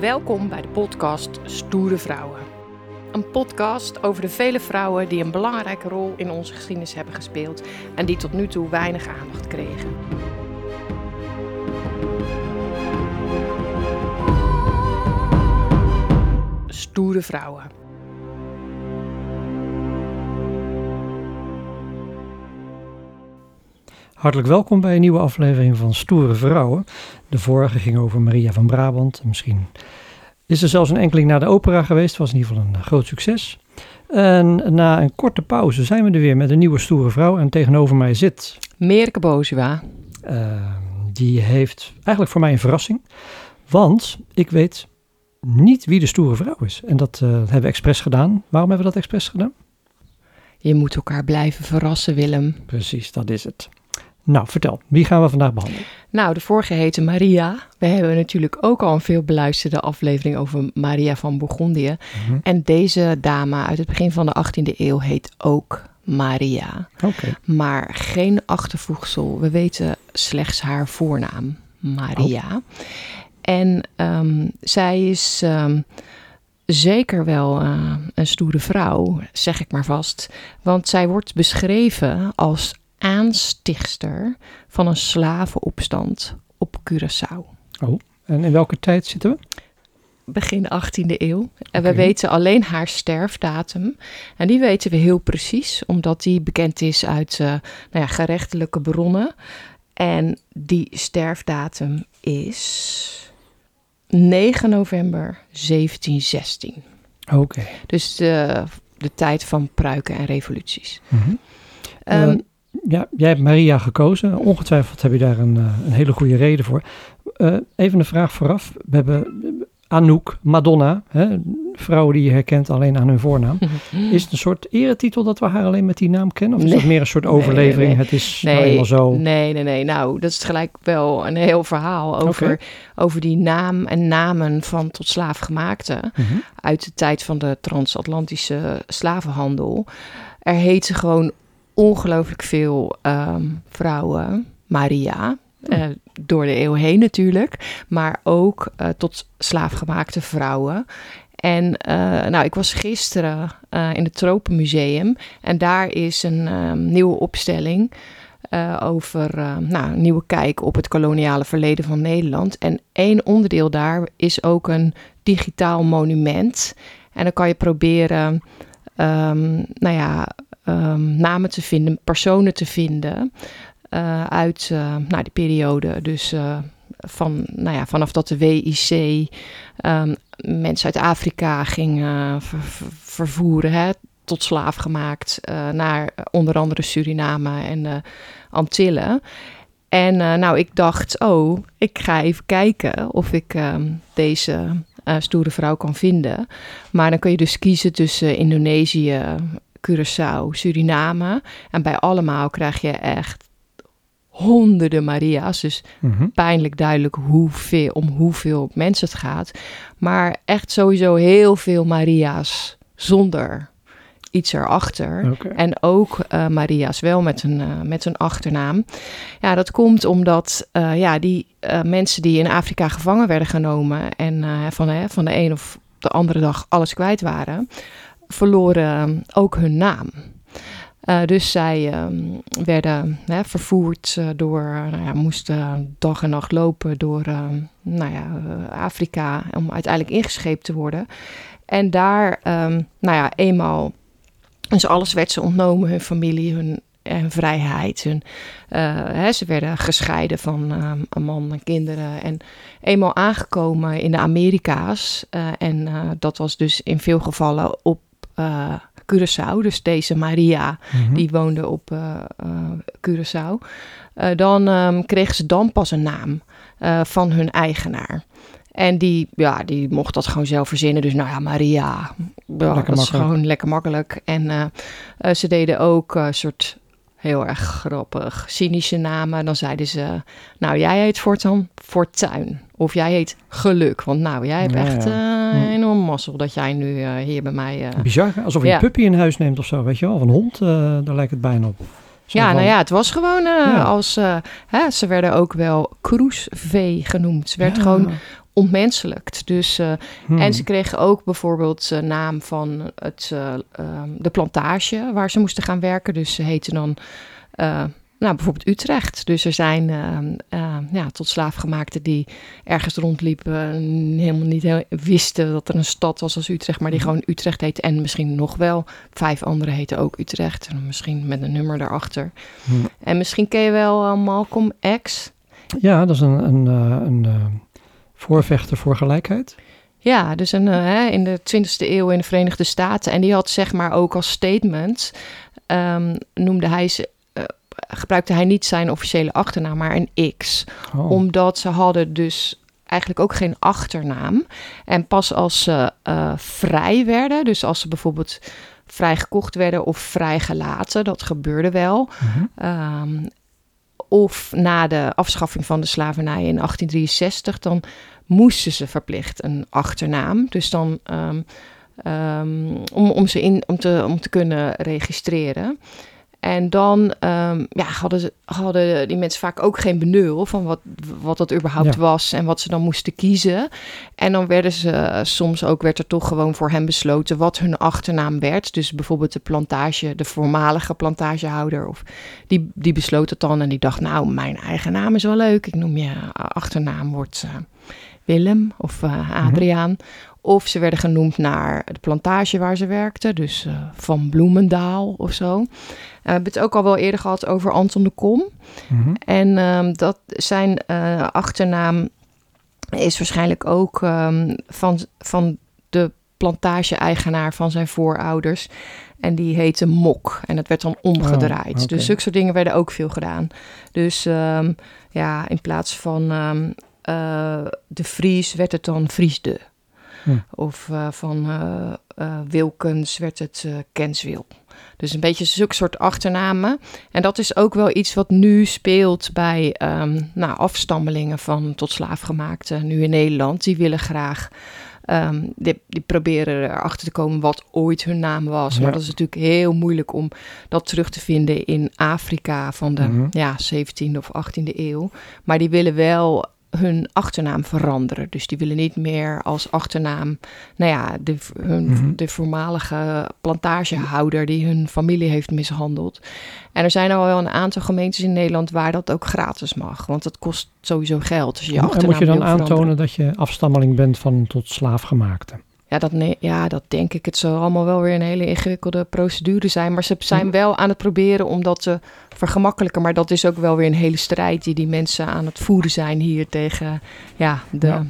Welkom bij de podcast Stoere Vrouwen. Een podcast over de vele vrouwen die een belangrijke rol in onze geschiedenis hebben gespeeld en die tot nu toe weinig aandacht kregen. Stoere Vrouwen. Hartelijk welkom bij een nieuwe aflevering van Stoere Vrouwen. De vorige ging over Maria van Brabant. Misschien is er zelfs een enkeling naar de opera geweest. was in ieder geval een eh, groot succes. En na een korte pauze zijn we er weer met een nieuwe stoere vrouw. En tegenover mij zit... Merke Bozua. Uh, die heeft eigenlijk voor mij een verrassing. Want ik weet niet wie de stoere vrouw is. En dat uh, hebben we expres gedaan. Waarom hebben we dat expres gedaan? Je moet elkaar blijven verrassen, Willem. Precies, dat is het. Nou, vertel, wie gaan we vandaag behandelen? Nou, de vorige heette Maria. We hebben natuurlijk ook al een veel beluisterde aflevering over Maria van Bourgondië. Mhm. En deze dame uit het begin van de 18e eeuw heet ook Maria. Okay. Maar geen achtervoegsel. We weten slechts haar voornaam, Maria. Oh. En um, zij is um, zeker wel uh, een stoere vrouw, zeg ik maar vast. Want zij wordt beschreven als aanstichtster van een slavenopstand op Curaçao. Oh, en in welke tijd zitten we? Begin 18e eeuw. En we weten alleen haar sterfdatum. En die weten we heel precies, omdat die bekend is uit uh, nou ja, gerechtelijke bronnen. En die sterfdatum is 9 november 1716. Oké. Dus de, de tijd van pruiken en revoluties. Mm -hmm. um, ja, jij hebt Maria gekozen. Ongetwijfeld heb je daar een, uh, een hele goede reden voor. Uh, even een vraag vooraf. We hebben Anouk, Madonna, hè, vrouwen die je herkent alleen aan hun voornaam. Is het een soort eretitel dat we haar alleen met die naam kennen? Of is nee. dat meer een soort overlevering? Nee, nee, Het is nee, nou eenmaal zo. Nee, nee, nee. Nou, dat is gelijk wel een heel verhaal over, Okay. over die naam en namen van tot slaafgemaakte. Mhm. Uit de tijd van de transatlantische slavenhandel. Er heten gewoon ongelooflijk veel um, vrouwen Maria. Oh. Uh, door de eeuw heen natuurlijk. Maar ook uh, tot slaafgemaakte vrouwen. En uh, nou, ik was gisteren in het Tropenmuseum. En daar is een um, nieuwe opstelling. over nou, een nieuwe kijk op het koloniale verleden van Nederland. En één onderdeel daar is ook een digitaal monument. En dan kan je proberen, um, nou ja, um, namen te vinden, personen te vinden uh, uit uh, nou, die periode. Dus uh, van, nou ja, vanaf dat de WIC um, mensen uit Afrika ging ver, ver, vervoeren, hè, tot slaaf gemaakt, naar onder andere Suriname en Antillen. En nou, ik dacht, oh, ik ga even kijken of ik um, deze stoere vrouw kan vinden. Maar dan kun je dus kiezen tussen Indonesië, Curaçao, Suriname. En bij allemaal krijg je echt honderden Maria's. Dus Mhm. pijnlijk duidelijk hoeveel, om hoeveel mensen het gaat. Maar echt sowieso heel veel Maria's zonder iets erachter. Okay. En ook uh, Maria's wel met een, uh, met een achternaam. Ja, dat komt omdat uh, ja, die mensen die in Afrika gevangen werden genomen... en van, van de een of de andere dag alles kwijt waren verloren ook hun naam. Uh, dus zij uh, werden vervoerd uh, door, nou ja, moesten dag en nacht lopen door nou ja, Afrika om uiteindelijk ingescheept te worden. En daar, nou ja, eenmaal, dus alles werd ze ontnomen, hun familie, hun, hun vrijheid. Hun, hè, ze werden gescheiden van een man en kinderen. En eenmaal aangekomen in de Amerika's, en dat was dus in veel gevallen op uh, Curaçao, dus deze Maria, mm-hmm. die woonde op uh, uh, Curaçao, dan um, kregen ze dan pas een naam van hun eigenaar. En die, ja, die mocht dat gewoon zelf verzinnen. Dus nou ja, Maria, ja, dat is gewoon lekker makkelijk. En ze deden ook een soort heel erg grappig, cynische namen. Dan zeiden ze, nou jij heet voortaan Fortuin. Of jij heet Geluk. Want nou, jij hebt Ja, echt ja. uh, enorm mazzel dat jij nu uh, hier bij mij... Uh, Bizar, hè? alsof je Ja. een puppy in huis neemt of zo, weet je wel. Of een hond, eh, daar lijkt het bijna op. Ja, nou ja, het was gewoon als... hè, ze werden ook wel cruisevee genoemd. Ze werd gewoon ontmenselijkt. Dus, hmm. En ze kregen ook bijvoorbeeld de naam van het, ehm, de plantage waar ze moesten gaan werken. Dus ze heten dan nou, bijvoorbeeld Utrecht. Dus er zijn uh, ja, tot slaafgemaakten die ergens rondliepen en helemaal niet heel, wisten dat er een stad was als Utrecht, maar die mhm. gewoon Utrecht heet. En misschien nog wel vijf andere heten ook Utrecht. En misschien met een nummer daarachter. Hmm. En misschien ken je wel uh, Malcolm X. Ja, dat is een, een, uh, een voorvechter voor gelijkheid. Ja, dus een, in de 20e eeuw in de Verenigde Staten. En die had zeg maar ook als statement, um, noemde hij ze gebruikte hij niet zijn officiële achternaam, maar een X. Oh. Omdat ze hadden dus eigenlijk ook geen achternaam. En pas als ze uh, vrij werden, dus als ze bijvoorbeeld vrijgekocht werden of vrijgelaten, dat gebeurde wel. Mhm. Ehm, of na de afschaffing van de slavernij in 1863, dan moesten ze verplicht een achternaam. Dus dan um, um, om, om ze in, om, te, om te kunnen registreren. En dan um, ja, hadden, hadden die mensen vaak ook geen benul van wat, wat dat überhaupt was en wat ze dan moesten kiezen. En dan werden ze soms ook, werd er toch gewoon voor hen besloten wat hun achternaam werd. Dus bijvoorbeeld de plantage, de voormalige plantagehouder, of die, die besloot het dan en die dacht, nou, mijn eigen naam is wel leuk. Ik noem je achternaam wordt uh, Willem of uh, Adriaan. Of ze werden genoemd naar de plantage waar ze werkten, dus uh, van Bloemendaal of zo. we hebben het ook al wel eerder gehad over Anton de Kom. Mhm. En um, dat zijn uh, achternaam is waarschijnlijk ook um, van, van de plantage-eigenaar van zijn voorouders. En die heette Mok. En dat werd dan omgedraaid. Oh, Dus zulke soort dingen werden ook veel gedaan. Dus um, ja, in plaats van de Fries werd het dan Friesde. Hm. Of uh, van uh, Wilkens werd het Kenswil. Dus een beetje zulke soort achternamen. En dat is ook wel iets wat nu speelt bij um, nou, afstammelingen van tot slaafgemaakten nu in Nederland. Die willen graag Um, die, die, proberen erachter te komen wat ooit hun naam was. Maar dat is natuurlijk heel moeilijk om dat terug te vinden in Afrika van de mm ja, 17e of 18e eeuw. Maar die willen wel hun achternaam veranderen. Dus die willen niet meer als achternaam, nou ja, de, hun, mhm. de voormalige plantagehouder die hun familie heeft mishandeld. En er zijn al wel een aantal gemeentes in Nederland waar dat ook gratis mag, want dat kost sowieso geld. Dus je achternaam en moet je dan aantonen dat je afstammeling bent van tot slaafgemaakte? Ja dat, nee, ja, dat denk ik. Het zal allemaal wel weer een hele ingewikkelde procedure zijn. Maar ze zijn mhm. wel aan het proberen om dat te vergemakkelijken. Maar dat is ook wel weer een hele strijd die die mensen aan het voeren zijn hier tegen ja, de ja.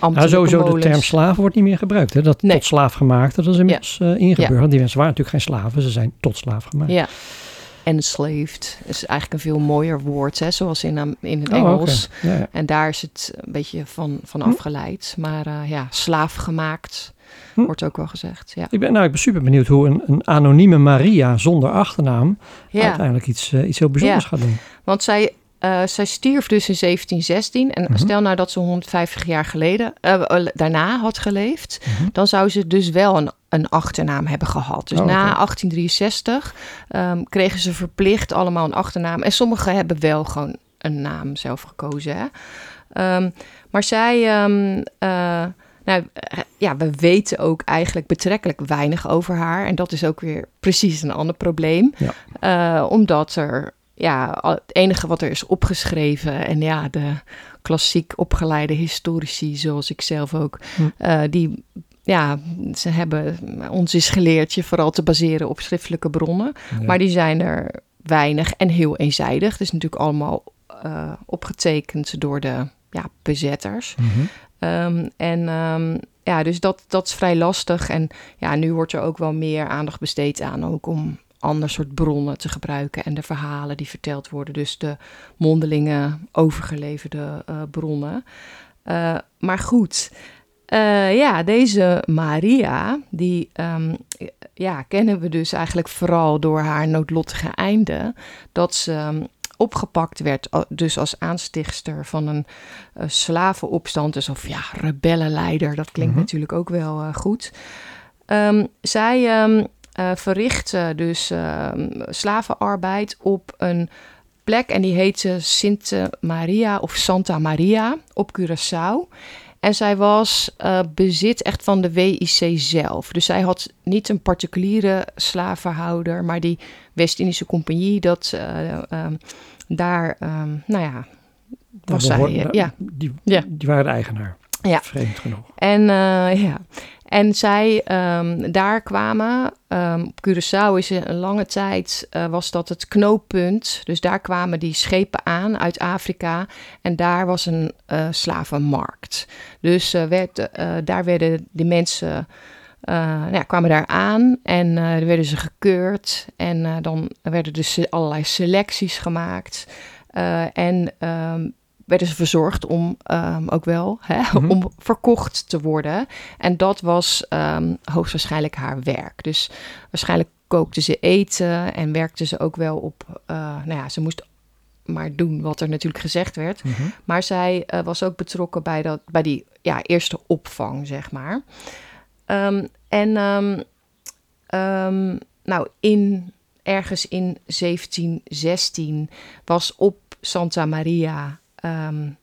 Nou, sowieso de term slaaf wordt niet meer gebruikt. Hè? Dat tot slaaf gemaakt, dat is inmiddels ja. uh, ingeburgerd. Die mensen waren natuurlijk geen slaven, ze zijn tot slaaf gemaakt. Ja. Enslaved is eigenlijk een veel mooier woord, hè, zoals in, in het oh, Engels. En daar is het een beetje van, van hm. afgeleid. Maar uh, ja, slaaf gemaakt hm. wordt ook wel gezegd. Ja. Ik, ben, nou, ik ben super benieuwd hoe een, een anonieme Maria zonder achternaam uiteindelijk iets, uh, iets heel bijzonders gaat doen. Want zij uh, zij stierf dus in 1716. En mhm. stel nou dat ze 150 jaar geleden, uh, daarna had geleefd, mhm. dan zou ze dus wel een, een achternaam hebben gehad. Dus oh, na 1863 um, ehm, kregen ze verplicht allemaal een achternaam. En sommigen hebben wel gewoon een naam zelf gekozen. Hè? Um, maar zij. Um, uh, nou, ja, we weten ook eigenlijk betrekkelijk weinig over haar. En dat is ook weer precies een ander probleem. Ja. Uh, omdat er ja, het enige wat er is opgeschreven en ja, de klassiek opgeleide historici, zoals ik zelf ook, hm. uh, die ja, ze hebben ons is geleerd je vooral te baseren op schriftelijke bronnen, maar die zijn er weinig en heel eenzijdig. Het is natuurlijk allemaal uh, opgetekend door de ja, bezetters. Mm um, en um, ja, dus dat, dat is vrij lastig. En ja, nu wordt er ook wel meer aandacht besteed aan ook om ander soort bronnen te gebruiken en de verhalen die verteld worden, dus de mondelinge overgeleverde uh, bronnen. Uh, maar goed, uh, ja, deze Maria, die um, ja, kennen we dus eigenlijk vooral door haar noodlottige einde. Dat ze opgepakt werd, dus als aanstichtster van een uh, slavenopstand. Dus of ja, rebellenleider, dat klinkt mm -hmm. natuurlijk ook wel uh, goed. Um, zij verrichtte dus slavenarbeid op een plek en die heette Sint Maria of Santa Maria op Curaçao. En zij was uh, bezit echt van de WIC zelf. Dus zij had niet een particuliere slavenhouder, maar die West-Indische Compagnie, dat uh, um, daar, um, nou ja, was zij. Behoort, ja. Die, ja. die waren de eigenaar. Ja. Vreemd genoeg. En uh, ja. En zij um, daar kwamen, um, op Curaçao is een lange tijd, uh, was dat het knooppunt. Dus daar kwamen die schepen aan uit Afrika en daar was een uh, slavenmarkt. Dus uh, werd, daar werden die mensen, nou ja, kwamen daar aan en werden ze gekeurd. En dan werden dus allerlei selecties gemaakt. en um, werden ze verzorgd om um, ook wel hè, mm -hmm. om verkocht te worden. En dat was um, hoogstwaarschijnlijk haar werk. Dus waarschijnlijk kookte ze eten en werkte ze ook wel op. Uh, nou ja, ze moest maar doen wat er natuurlijk gezegd werd. Mm -hmm. Maar zij uh, was ook betrokken bij, dat, bij die ja, eerste opvang, zeg maar. Um, en nou, in, ergens in 1716 was op Santa Maria um,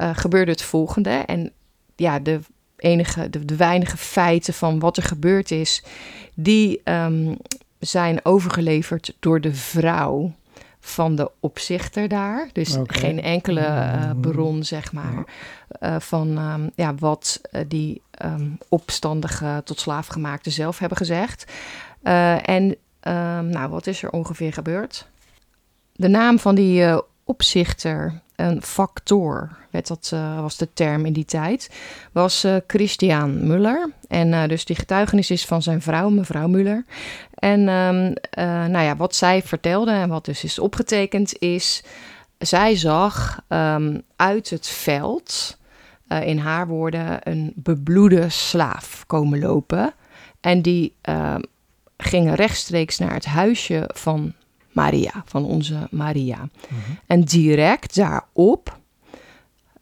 uh, gebeurde het volgende. En ja, de enige, de, de, weinige feiten van wat er gebeurd is, die um, zijn overgeleverd door de vrouw van de opzichter daar. Dus okay. geen enkele uh, bron, zeg maar, uh, van um, ja, wat uh, die um, opstandige tot slaafgemaakte zelf hebben gezegd. en nou, wat is er ongeveer gebeurd? De naam van die opzichter een factor, werd dat, uh, was de term in die tijd, was uh, Christian Muller. En uh, dus die getuigenis is van zijn vrouw, mevrouw Muller. En um, nou ja, wat zij vertelde en wat dus is opgetekend is, zij zag um, uit het veld, in haar woorden, een bebloede slaaf komen lopen. En die ehm, ging rechtstreeks naar het huisje van Maria, van onze Maria. Mm -hmm. En direct daarop,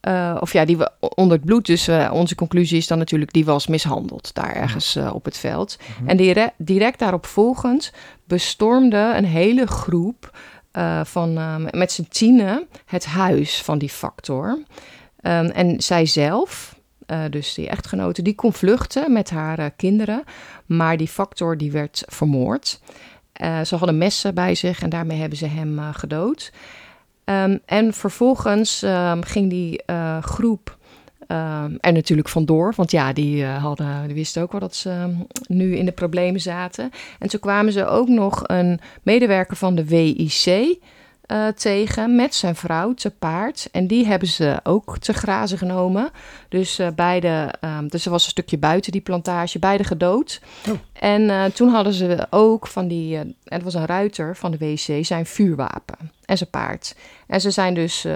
uh, of ja, die we onder het bloed, dus uh, onze conclusie is dan natuurlijk, die was mishandeld daar ergens uh, op het veld. Mm -hmm. En dire direct daarop volgend bestormde een hele groep van, met z'n tienen het huis van die factor. Um, en zij zelf, uh, dus die echtgenote, die kon vluchten met haar uh, kinderen. Maar die factor die werd vermoord. Uh, ze hadden messen bij zich en daarmee hebben ze hem uh, gedood. Um, en vervolgens um, ging die uh, groep um, er natuurlijk vandoor. Want ja, die, hadden, die wisten ook wel dat ze nu in de problemen zaten. En toen kwamen ze ook nog een medewerker van de WIC uh, tegen met zijn vrouw te paard. En die hebben ze ook te grazen genomen. Dus uh, beide, um, dus er was een stukje buiten die plantage, beide gedood. Oh. En uh, toen hadden ze ook van die, het was een ruiter van de WC, zijn vuurwapen en zijn paard. En ze zijn dus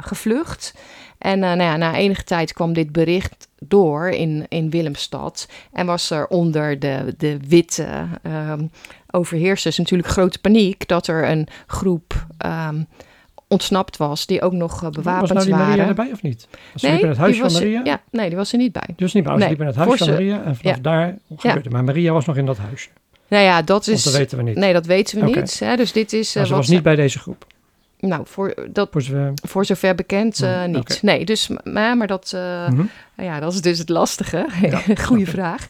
gevlucht. En nou ja, na enige tijd kwam dit bericht door in, in Willemstad. En was er onder de, de witte um, overheersers natuurlijk grote paniek dat er een groep um, ontsnapt was die ook nog uh, bewapend was nou die waren. Maria erbij of niet? Was nee, in het huis van Maria? Ja, nee, die was er niet bij. Dus niet bij. Oh, nee, liep in het huis van Maria en vanaf ja. daar gebeurde ja. Maar Maria was nog in dat huisje. Nou ja, dat is. Dat weten we niet. Nee, dat weten we okay. niet. Hè? Dus dit is. Uh, maar ze was niet bij deze groep. Nou, voor, dat, voor, zover, voor zover bekend uh, mm, niet. Okay. Nee, dus, maar, maar dat, uh, mm -hmm. ja, dat is dus het lastige. Ja, Goeie vraag.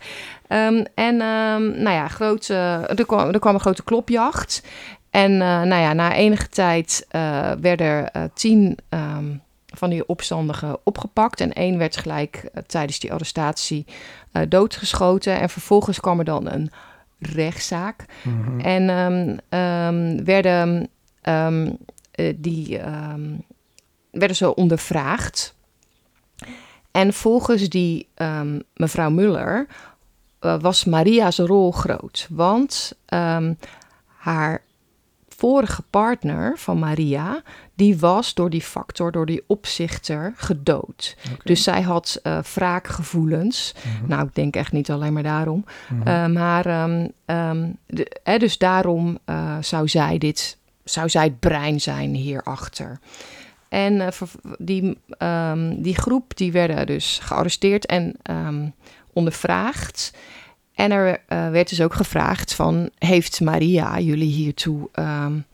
Um, en um, nou ja, grote, er, kwam, er kwam een grote klopjacht. En uh, nou ja, na enige tijd werden er tien um, van die opstandigen opgepakt. En één werd gelijk tijdens die arrestatie doodgeschoten. En vervolgens kwam er dan een rechtszaak. Mm -hmm. En werden die werden ze ondervraagd. En volgens die mevrouw Muller uh, was Maria's rol groot. Want um, haar vorige partner van Maria, die was door die factor, door die opzichter gedood. Okay. Dus zij had uh, wraakgevoelens. Mm -hmm. Nou, ik denk echt niet alleen maar daarom. Mm -hmm. uh, maar um, um, de, eh, dus daarom uh, zou zij dit, zou zij het brein zijn hierachter. En uh, die, um, die groep die werden dus gearresteerd en um, ondervraagd. en er werd dus ook gevraagd van, heeft Maria jullie hiertoe um,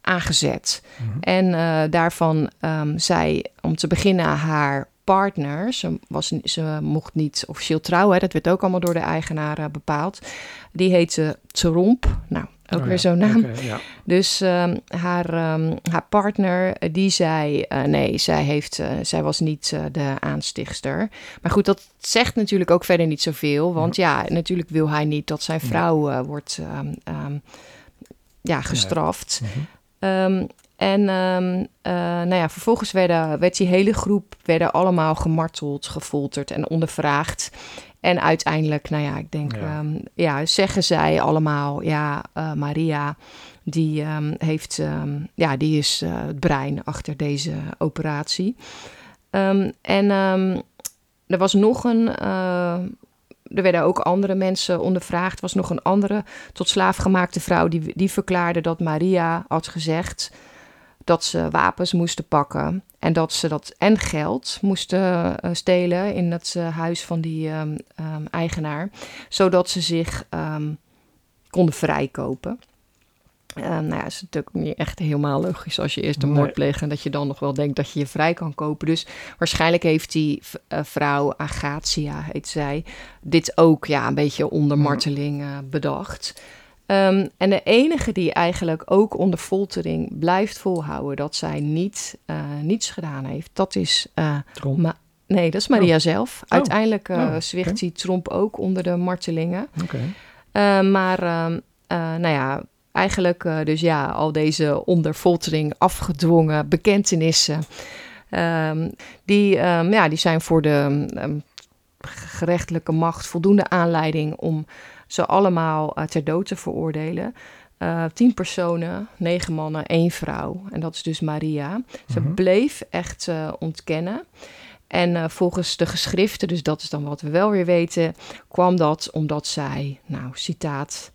aangezet? Mhm. En daarvan um, zei om te beginnen haar partner, ze, was, ze mocht niet officieel trouwen, dat werd ook allemaal door de eigenaar bepaald. Die heette Tromp. Nou, ook oh weer zo'n naam. ja. Dus um, haar, um, haar partner, eh, die zei: uh, nee, zij, heeft, uh, zij was niet uh, de aanstichtster. Maar goed, dat zegt natuurlijk ook verder niet zoveel. Want ja, ja natuurlijk wil hij niet dat zijn vrouw wordt um, ja, gestraft. Ja. Mm -hmm. En nou ja, vervolgens werden, werd die hele groep werden allemaal gemarteld, gefolterd en ondervraagd. En uiteindelijk, nou ja, ik denk, ja, um, ja zeggen zij allemaal, ja, uh, Maria, die um, heeft, ja, die is uh, het brein achter deze operatie. en er was nog een, er werden ook andere mensen ondervraagd. Er was nog een andere tot slaaf gemaakte vrouw die, die verklaarde dat Maria had gezegd dat ze wapens moesten pakken. En dat ze dat en geld moesten uh, stelen in het uh, huis van die um, um, eigenaar. Zodat ze zich um, konden vrijkopen. nou ja, is natuurlijk niet echt helemaal logisch als je eerst een nee. moord pleegt en dat je dan nog wel denkt dat je je vrij kan kopen. Dus waarschijnlijk heeft die uh, vrouw, Agatia heet zij, dit ook ja, een beetje onder marteling bedacht. Um, en de enige die eigenlijk ook onder foltering blijft volhouden dat zij niet, uh, niets gedaan heeft, dat is. Uh, Ma nee, dat is Maria oh. zelf. Oh. Uiteindelijk uh, oh, zwicht okay. die Tromp ook onder de martelingen. Okay. maar uh, nou ja, eigenlijk dus ja, al deze onder foltering afgedwongen bekentenissen. Um, die, um, ja, die zijn voor de gerechtelijke macht voldoende aanleiding om ze allemaal uh, ter dood te veroordelen. Uh, tien personen, negen mannen, één vrouw. En dat is dus Maria. Ze mm -hmm. bleef echt uh, ontkennen. En volgens de geschriften, dus dat is dan wat we wel weer weten, kwam dat omdat zij, nou, citaat,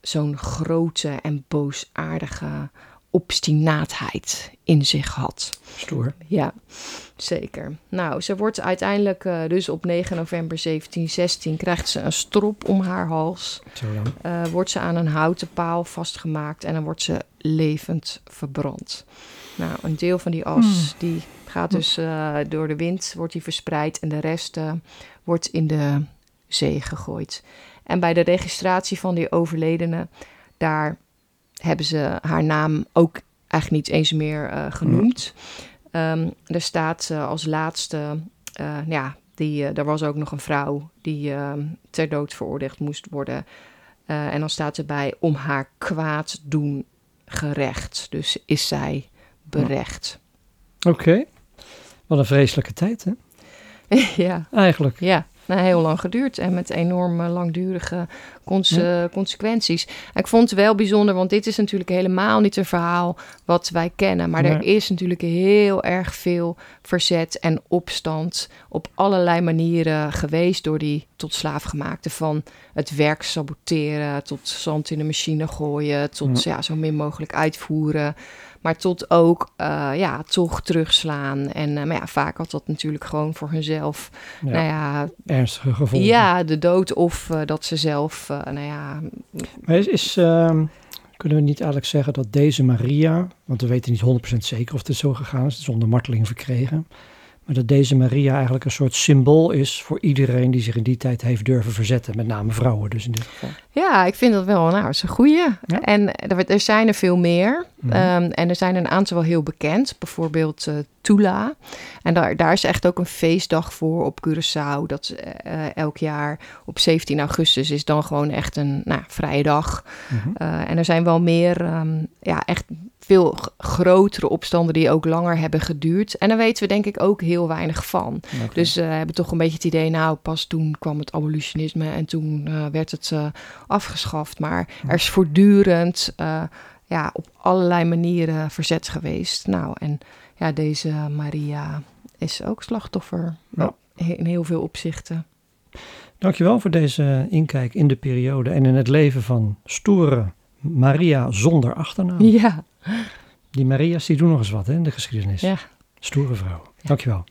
zo'n grote en boosaardige obstinaatheid in zich had. Stoer. Ja, zeker. Nou, ze wordt uiteindelijk uh, dus op 9 november 1716 krijgt ze een strop om haar hals. Zo dan. Uh, wordt ze aan een houten paal vastgemaakt en dan wordt ze levend verbrand. Nou, een deel van die as hmm. die gaat dus uh, door de wind, wordt die verspreid en de rest wordt in de zee gegooid. En bij de registratie van die overledene, daar hebben ze haar naam ook eigenlijk niet eens meer uh, genoemd. Um, er staat uh, als laatste, uh, ja, die, er was ook nog een vrouw die ehm, ter dood veroordeeld moest worden. en dan staat erbij om haar kwaad doen gerecht. Dus is zij berecht. Oké. Okay. Wat een vreselijke tijd, hè? ja. Eigenlijk. Ja nou, heel lang geduurd en met enorme langdurige ja. consequenties. ik vond het wel bijzonder, want dit is natuurlijk helemaal niet een verhaal wat wij kennen. Maar er is natuurlijk heel erg veel verzet en opstand op allerlei manieren geweest door die tot slaafgemaakte. Van het werk saboteren, tot zand in de machine gooien, tot ja. ja zo min mogelijk uitvoeren. Maar tot ook, uh, ja, toch terugslaan. En uh, maar ja, vaak had dat natuurlijk gewoon voor hunzelf, ja, nou ja... Ernstige gevolgen. Ja, de dood of uh, dat ze zelf, nou ja... Maar is, is ehm, kunnen we niet eigenlijk zeggen dat deze Maria... want we weten niet 100% zeker of het zo gegaan is, zonder marteling verkregen... Maar dat deze Maria eigenlijk een soort symbool is voor iedereen die zich in die tijd heeft durven verzetten. Met name vrouwen dus in dit geval. Ja, ik vind dat wel, nou, is een goeie. Ja? En er, er, zijn er veel meer. Mm -hmm. um, en er zijn een aantal wel heel bekend. Bijvoorbeeld uh, Tula. En daar, daar is echt ook een feestdag voor op Curaçao. Dat uh, elk jaar op 17 augustus is dan gewoon echt een nou, vrije dag. Mm -hmm. uh, en er zijn wel meer, um, ja, echt veel grotere opstanden die ook langer hebben geduurd. En daar weten we denk ik ook heel weinig van. Okay. Dus we uh, hebben toch een beetje het idee, nou pas toen kwam het abolitionisme en toen uh, werd het uh, afgeschaft. Maar er is voortdurend ja, op allerlei manieren verzet geweest. Nou, en ja, deze Maria is ook slachtoffer ja. in heel veel opzichten. Dankjewel voor deze inkijk in de periode en in het leven van stoere Maria zonder achternaam. Ja. Die Maria's die doen nog eens wat hè, in de geschiedenis. Ja. Stoere vrouw. Ja. Dankjewel.